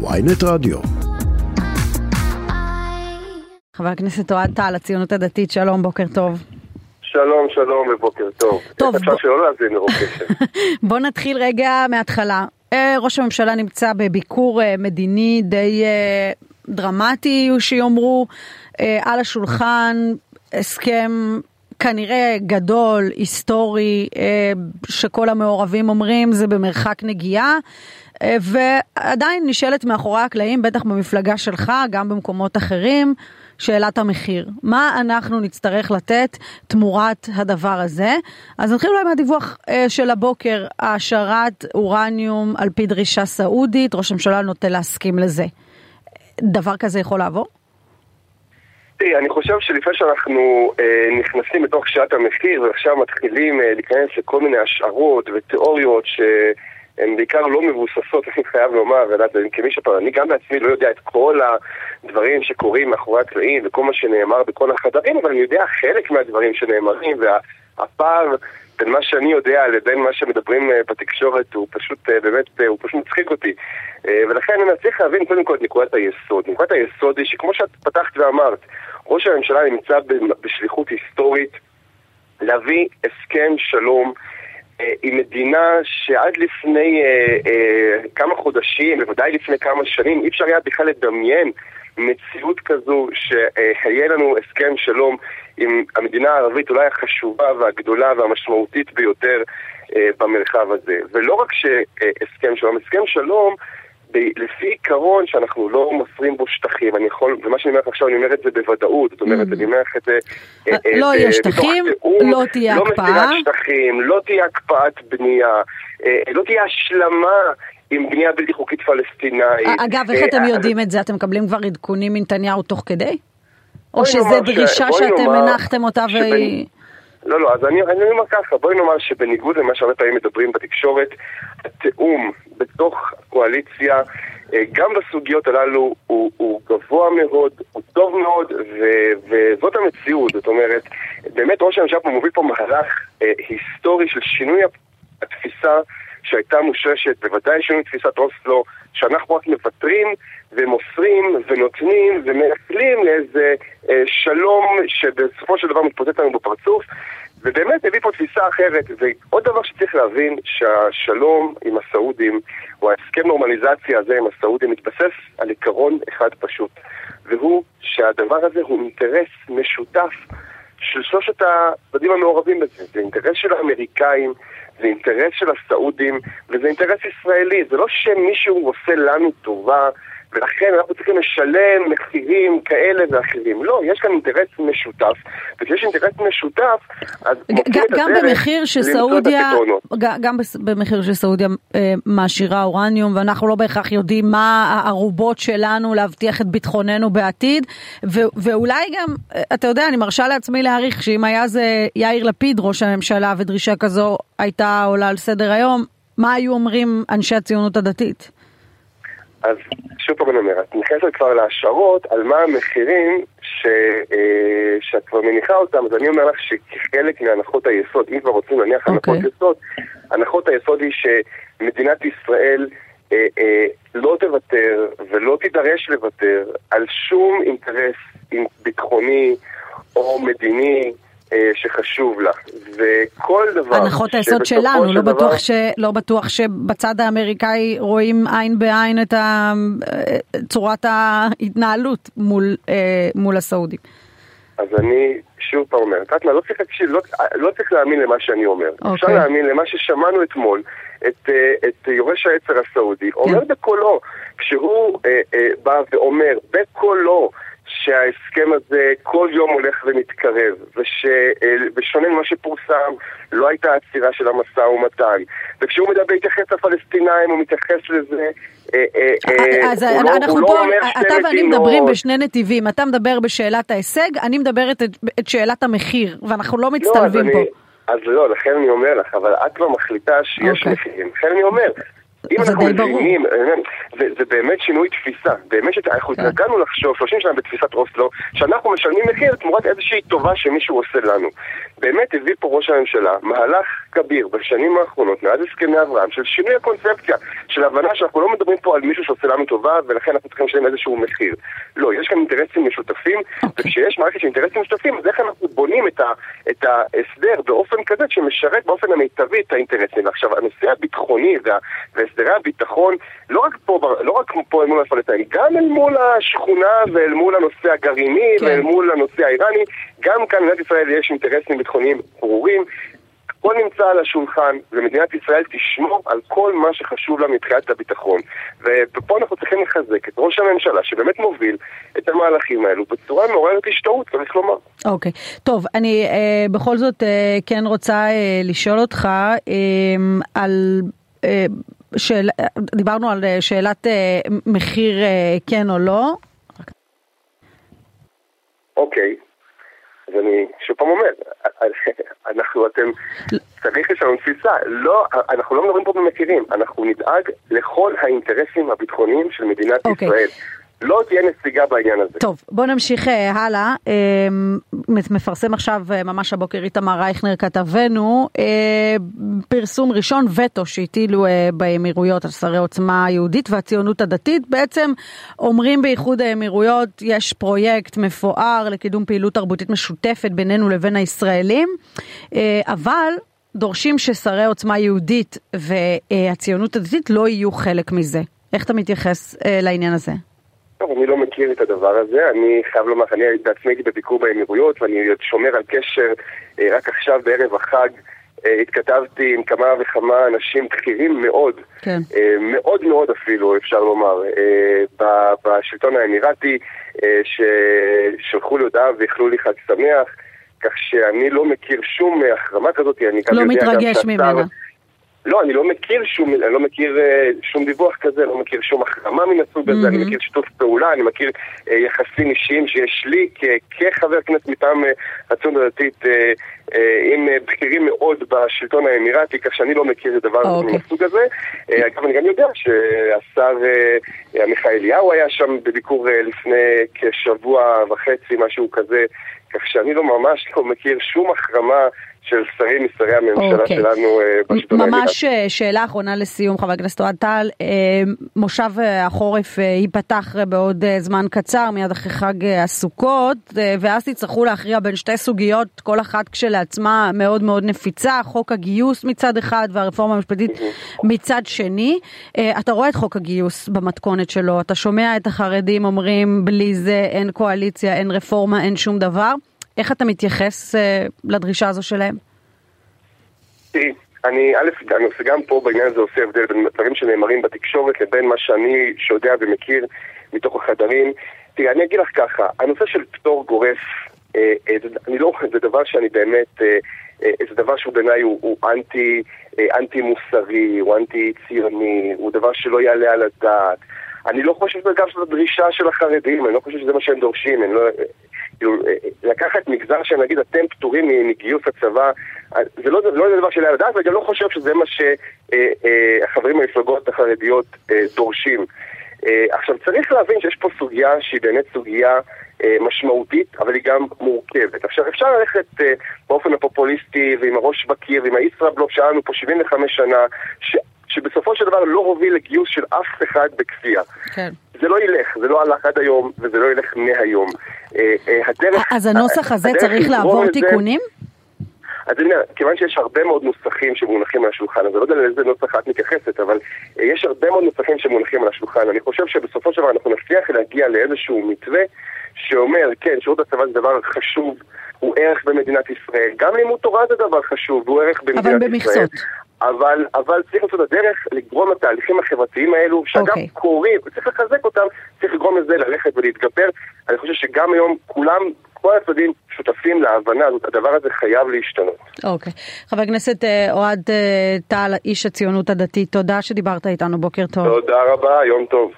ויינט רדיו. חבר הכנסת אוהד טל, הציונות הדתית, שלום, בוקר טוב. שלום, שלום ובוקר טוב. טוב, אפשר שלא להאזין לרוב קשב. בוא נתחיל רגע מההתחלה. אה, ראש הממשלה נמצא בביקור אה, מדיני די אה, דרמטי, שיאמרו, על השולחן הסכם כנראה גדול, היסטורי, שכל המעורבים אומרים זה במרחק נגיעה. אה, ועדיין נשאלת מאחורי הקלעים, בטח במפלגה שלך, גם במקומות אחרים, שאלת המחיר. מה אנחנו נצטרך לתת תמורת הדבר הזה? אז נתחיל אולי מהדיווח אה, של הבוקר, העשרת אורניום על פי דרישה סעודית, ראש הממשלה נוטה להסכים לזה. דבר כזה יכול לעבור? תראי, אני חושב שלפני שאנחנו אה, נכנסים לתוך שעת המחיר ועכשיו מתחילים אה, להיכנס לכל מיני השערות ותיאוריות שהן בעיקר לא מבוססות, אני חייב לומר, ולדעת, כמי שפעם, אני גם בעצמי לא יודע את כל הדברים שקורים מאחורי הקלעים וכל מה שנאמר בכל החדרים, אבל אני יודע חלק מהדברים שנאמרים והפער בין מה שאני יודע לבין מה שמדברים אה, בתקשורת הוא פשוט, אה, באמת, אה, הוא פשוט מצחיק אותי. ולכן אני צריך להבין קודם כל את נקודת היסוד. נקודת היסוד היא שכמו שאת פתחת ואמרת, ראש הממשלה נמצא בשליחות היסטורית להביא הסכם שלום אה, עם מדינה שעד לפני אה, אה, כמה חודשים, בוודאי לפני כמה שנים, אי אפשר היה בכלל לדמיין מציאות כזו שהיה לנו הסכם שלום עם המדינה הערבית אולי החשובה והגדולה והמשמעותית ביותר אה, במרחב הזה. ולא רק שהסכם שלום, הסכם שלום ב- לפי עיקרון שאנחנו לא מוסרים בו שטחים, אני יכול, ומה שאני אומר לך עכשיו אני אומר את זה בוודאות, זאת אומרת, Mm. אני אומר לך את זה... אה, אה, לא אה, יהיה מתוך שטחים, לא תהיה לא הקפאה. מסירת שטחים, לא תהיה הקפאת בנייה, לא תהיה השלמה עם בנייה בלתי חוקית פלסטינאית. אגב, איך אתם יודעים את זה? אתם מקבלים כבר עדכונים מנתניהו תוך כדי? או שזו דרישה שאתם הנחתם אותה והיא... לא, לא, אז אני, אני אומר ככה, בואי נאמר שבניגוד למה שהרבה פעמים מדברים בתקשורת, התיאום בתוך הקואליציה, אה, גם בסוגיות הללו, הוא, הוא גבוה מאוד, הוא טוב מאוד, ו, וזאת המציאות. זאת אומרת, באמת ראש הממשלה פה מוביל פה מהלך אה, היסטורי של שינוי התפיסה שהייתה מושרשת, בוודאי שינוי תפיסת אוסלו, שאנחנו רק מוותרים ומוסרים ונותנים ומייחלים לאיזה אה, שלום שבסופו של דבר מתפוצץ לנו בפרצוף ובאמת הביא פה תפיסה אחרת ועוד דבר שצריך להבין שהשלום עם הסעודים או ההסכם נורמליזציה הזה עם הסעודים מתבסס על עיקרון אחד פשוט והוא שהדבר הזה הוא אינטרס משותף של שלושת הצדדים המעורבים בזה. זה אינטרס של האמריקאים זה אינטרס של הסעודים וזה אינטרס ישראלי. זה לא שמישהו עושה לנו טובה ולכן אנחנו צריכים לשלם מחירים כאלה ואחרים. לא, יש כאן אינטרס משותף, וכשיש אינטרס משותף, אז מוצאים את גם הדרך במחיר שסעודיה, גם במחיר שסעודיה אה, מעשירה אורניום ואנחנו לא בהכרח יודעים מה הערובות שלנו להבטיח את ביטחוננו בעתיד ו- ואולי גם, אה, אתה יודע, אני מרשה לעצמי להעריך שאם היה זה יאיר לפיד ראש הממשלה ודרישה כזו הייתה עולה על סדר היום, מה היו אומרים אנשי הציונות הדתית? אז שוב פעם אני אומר, את נכנסת כבר להשערות על מה המחירים ש, אה, שאת כבר מניחה אותם, אז אני אומר לך שכחלק מהנחות היסוד, אם כבר רוצים להניח אוקיי. הנחות יסוד, הנחות היסוד היא שמדינת ישראל אה, אה, לא תוותר ולא תידרש לוותר על שום אינטרס ביטחוני או מדיני שחשוב לה. וכל דבר... הנחות היסוד שלנו, של לא דבר- בטוח, ש, לא בטוח שבצד האמריקאי רואים עין בעין את ה, צורת ההתנהלות מול, אה, מול הסעודים. אז אני שוב פעם אומר, קטנה, לא צריך להקשיב, לא, לא צריך להאמין למה שאני אומר. אוקיי. אפשר להאמין למה ששמענו אתמול, את, אה, את יורש העצר הסעודי, אומר בקולו, כשהוא אה, אה, בא ואומר בקולו שההסכם הזה כל יום הולך ומתקרב, ובשונה ממה שפורסם, לא הייתה עצירה של המשא ומתן. וכשהוא מדבר, התייחס לפלסטינאים, הוא מתייחס לזה... אה, אה, אה, אז לא- אנחנו לא פה, שתי אתה ואני. מדברים בשני נתיבים, אתה מדבר בשאלת ההישג, אני מדברת את, את שאלת המחיר, ואנחנו לא מצטלבים לא, פה. אז, לא, לכן אני אומר לך, אבל את כבר מחליטה שיש אוקיי. מחירים. לכן אני אומר, אם אנחנו. מבינים, אה, זה, זה באמת שינוי תפיסה. באמת שאנחנו כן. התרגלנו לחשוב 30 שנה בתפיסת אוסלו, שאנחנו משלמים מחיר תמורת איזושהי טובה שמישהו עושה לנו. באמת הביא פה ראש הממשלה מהלך כביר בשנים האחרונות, מאז הסכמי אברהם, של שינוי הקונספציה, של הבנה שאנחנו לא מדברים פה על מישהו שעושה לנו טובה, ולכן אנחנו צריכים לשלם איזשהו מחיר. לא, יש כאן אינטרסים משותפים, אוקיי. וכשיש מערכת של אינטרסים משותפים, אז איך אנחנו בונים את, ה, את ההסדר באופן כזה שמשרת באופן המיטבי את האינטרסים. עכשיו, הנושא הביטחוני וה, והסדרי הביטחון, לא רק פה, לא רק פה אל מול הפלסטינים, גם אל מול השכונה ואל מול הנושא הגרעיני כן. ואל מול הנושא האיראני, גם כאן במדינת ישראל יש אינטרסים ביטחוניים ברורים. הכל נמצא על השולחן, ומדינת ישראל תשמור על כל מה שחשוב לה מבחינת הביטחון. ופה אנחנו צריכים לחזק את ראש הממשלה, שבאמת מוביל את המהלכים האלו בצורה מעוררת השתאות, צריך לומר. אוקיי, טוב, אני אה, בכל זאת אה, כן רוצה אה, לשאול אותך אה, על... אה, שאל, דיברנו על אה, שאלת אה, מחיר אה, כן או לא. אוקיי, אז אני שוב פעם אומר, אנחנו, אתם, צריך לנו תפיסה, לא, אנחנו לא מדברים פה במחירים, אנחנו נדאג לכל האינטרסים הביטחוניים של מדינת אוקיי. ישראל. לא תהיה נסיגה בעניין הזה. טוב, בוא נמשיך אה, הלאה. אה, מפרסם עכשיו, אה, ממש הבוקר, איתמר רייכנר כתבנו, אה, פרסום ראשון, וטו שהטילו באמירויות על שרי עוצמה יהודית והציונות הדתית. בעצם אומרים באיחוד האמירויות, יש פרויקט מפואר לקידום פעילות תרבותית משותפת בינינו לבין הישראלים, אבל... דורשים ששרי עוצמה יהודית והציונות הדתית לא יהיו חלק מזה. איך אתה מתייחס לעניין הזה? טוב, אני לא מכיר את הדבר הזה, אני חייב לומר, אני בעצמי הייתי בביקור באמירויות ואני שומר על קשר אה, רק עכשיו בערב החג. אה, התכתבתי עם כמה וכמה אנשים בכירים מאוד, כן. אה, מאוד מאוד אפילו, אפשר לומר, בשלטון האמירתי, ששלחו לי הודעה ואיחלו לי חג שמח, כך שאני לא מכיר שום החרמה כזאת, אני לא מתרגש ממנה. לא, אני לא מכיר שום, אני לא מכיר אה, שום דיווח כזה, לא מכיר שום החרמה מן הסוג הזה, אני מכיר שיתוף פעולה, אני מכיר אה, יחסים אישיים שיש לי כ- כחבר כנסת מטעם אה, הציונות הדתית אה, אה, עם אה, בכירים מאוד בשלטון האמירתי, כך שאני לא מכיר דבר אוקיי. מן הסוג הזה. אה, אגב, אני גם יודע שהשר אה, עמיחי אליהו היה שם בביקור אה, לפני כשבוע וחצי, משהו כזה, כך שאני לא ממש לא מכיר שום החרמה של שרים משרי הממשלה אוקיי. שלנו אה, בשלטון האמירתי. ממש אה, שאלה אחרונה לסיום, חבר הכנסת אוהד טל. אה, מושב החורף ייפתח בעוד זמן קצר, מיד אחרי חג הסוכות, ואז תצטרכו להכריע בין שתי סוגיות, כל אחת כשלעצמה מאוד מאוד נפיצה, חוק הגיוס מצד אחד והרפורמה המשפטית מצד שני. אתה רואה את חוק הגיוס במתכונת שלו, אתה שומע את החרדים אומרים, בלי זה אין קואליציה, אין רפורמה, אין שום דבר. איך אתה מתייחס אה, לדרישה הזו שלהם? תראי, אני, א', אני עושה גם פה בעניין הזה עושה הבדל בין דברים שנאמרים בתקשורת לבין מה שאני שיודע ומכיר מתוך החדרים. תראי, אני אגיד לך ככה, הנושא של פטור גורף, אה, אה, אני לא, זה דבר שאני באמת, אה, אה, זה דבר שהוא בעיניי הוא, הוא אנטי, אה, אנטי מוסרי, הוא אנטי ציוני, הוא דבר שלא יעלה על הדעת. אני לא חושב שזה גם דרישה של החרדים, אני לא חושב שזה מה שהם דורשים, לא... כאילו, אה, לקחת מגזר שהם נגיד אתם פטורים מגיוס הצבא, אה, זה לא, לא דבר שלא לדעת, ואני גם לא חושב שזה מה שהחברים במפלגות החרדיות אה, דורשים. אה, עכשיו צריך להבין שיש פה סוגיה שהיא באמת סוגיה אה, משמעותית, אבל היא גם מורכבת. עכשיו אפשר ללכת אה, באופן הפופוליסטי ועם הראש בקיר ועם הישראבלוף שהיה לנו פה 75 שנה, ש... שבסופו של דבר לא הוביל לגיוס של אף אחד בכפייה. כן. זה לא ילך, זה לא הלך עד היום, וזה לא ילך מהיום. אה, אה, הדרך... אז הנוסח הזה הדרך צריך לעבור תיקונים? אז אני אומר, כיוון שיש הרבה מאוד נוסחים שמונחים על השולחן, אז אני לא יודע לאיזה נוסח את מתייחסת, אבל אה, יש הרבה מאוד נוסחים שמונחים על השולחן. אני חושב שבסופו של דבר אנחנו נצליח להגיע לאיזשהו מתווה שאומר, כן, שירות הצבא זה דבר חשוב, הוא ערך במדינת ישראל. גם לימוד תורה זה דבר חשוב, הוא ערך במדינת אבל ישראל. במכסות. אבל, אבל צריך למצוא את הדרך לגרום לתהליכים החברתיים האלו, שאגב אוקיי. קורים, וצריך לחזק אותם, צריך לגרום לזה ללכת ולהתגבר. אני חושב שגם היום כולם, כל הצדדים שותפים להבנה הזאת, הדבר הזה חייב להשתנות. אוקיי. חבר הכנסת אה, אוהד אה, טל, איש הציונות הדתית, תודה שדיברת איתנו, בוקר טוב. תודה רבה, יום טוב.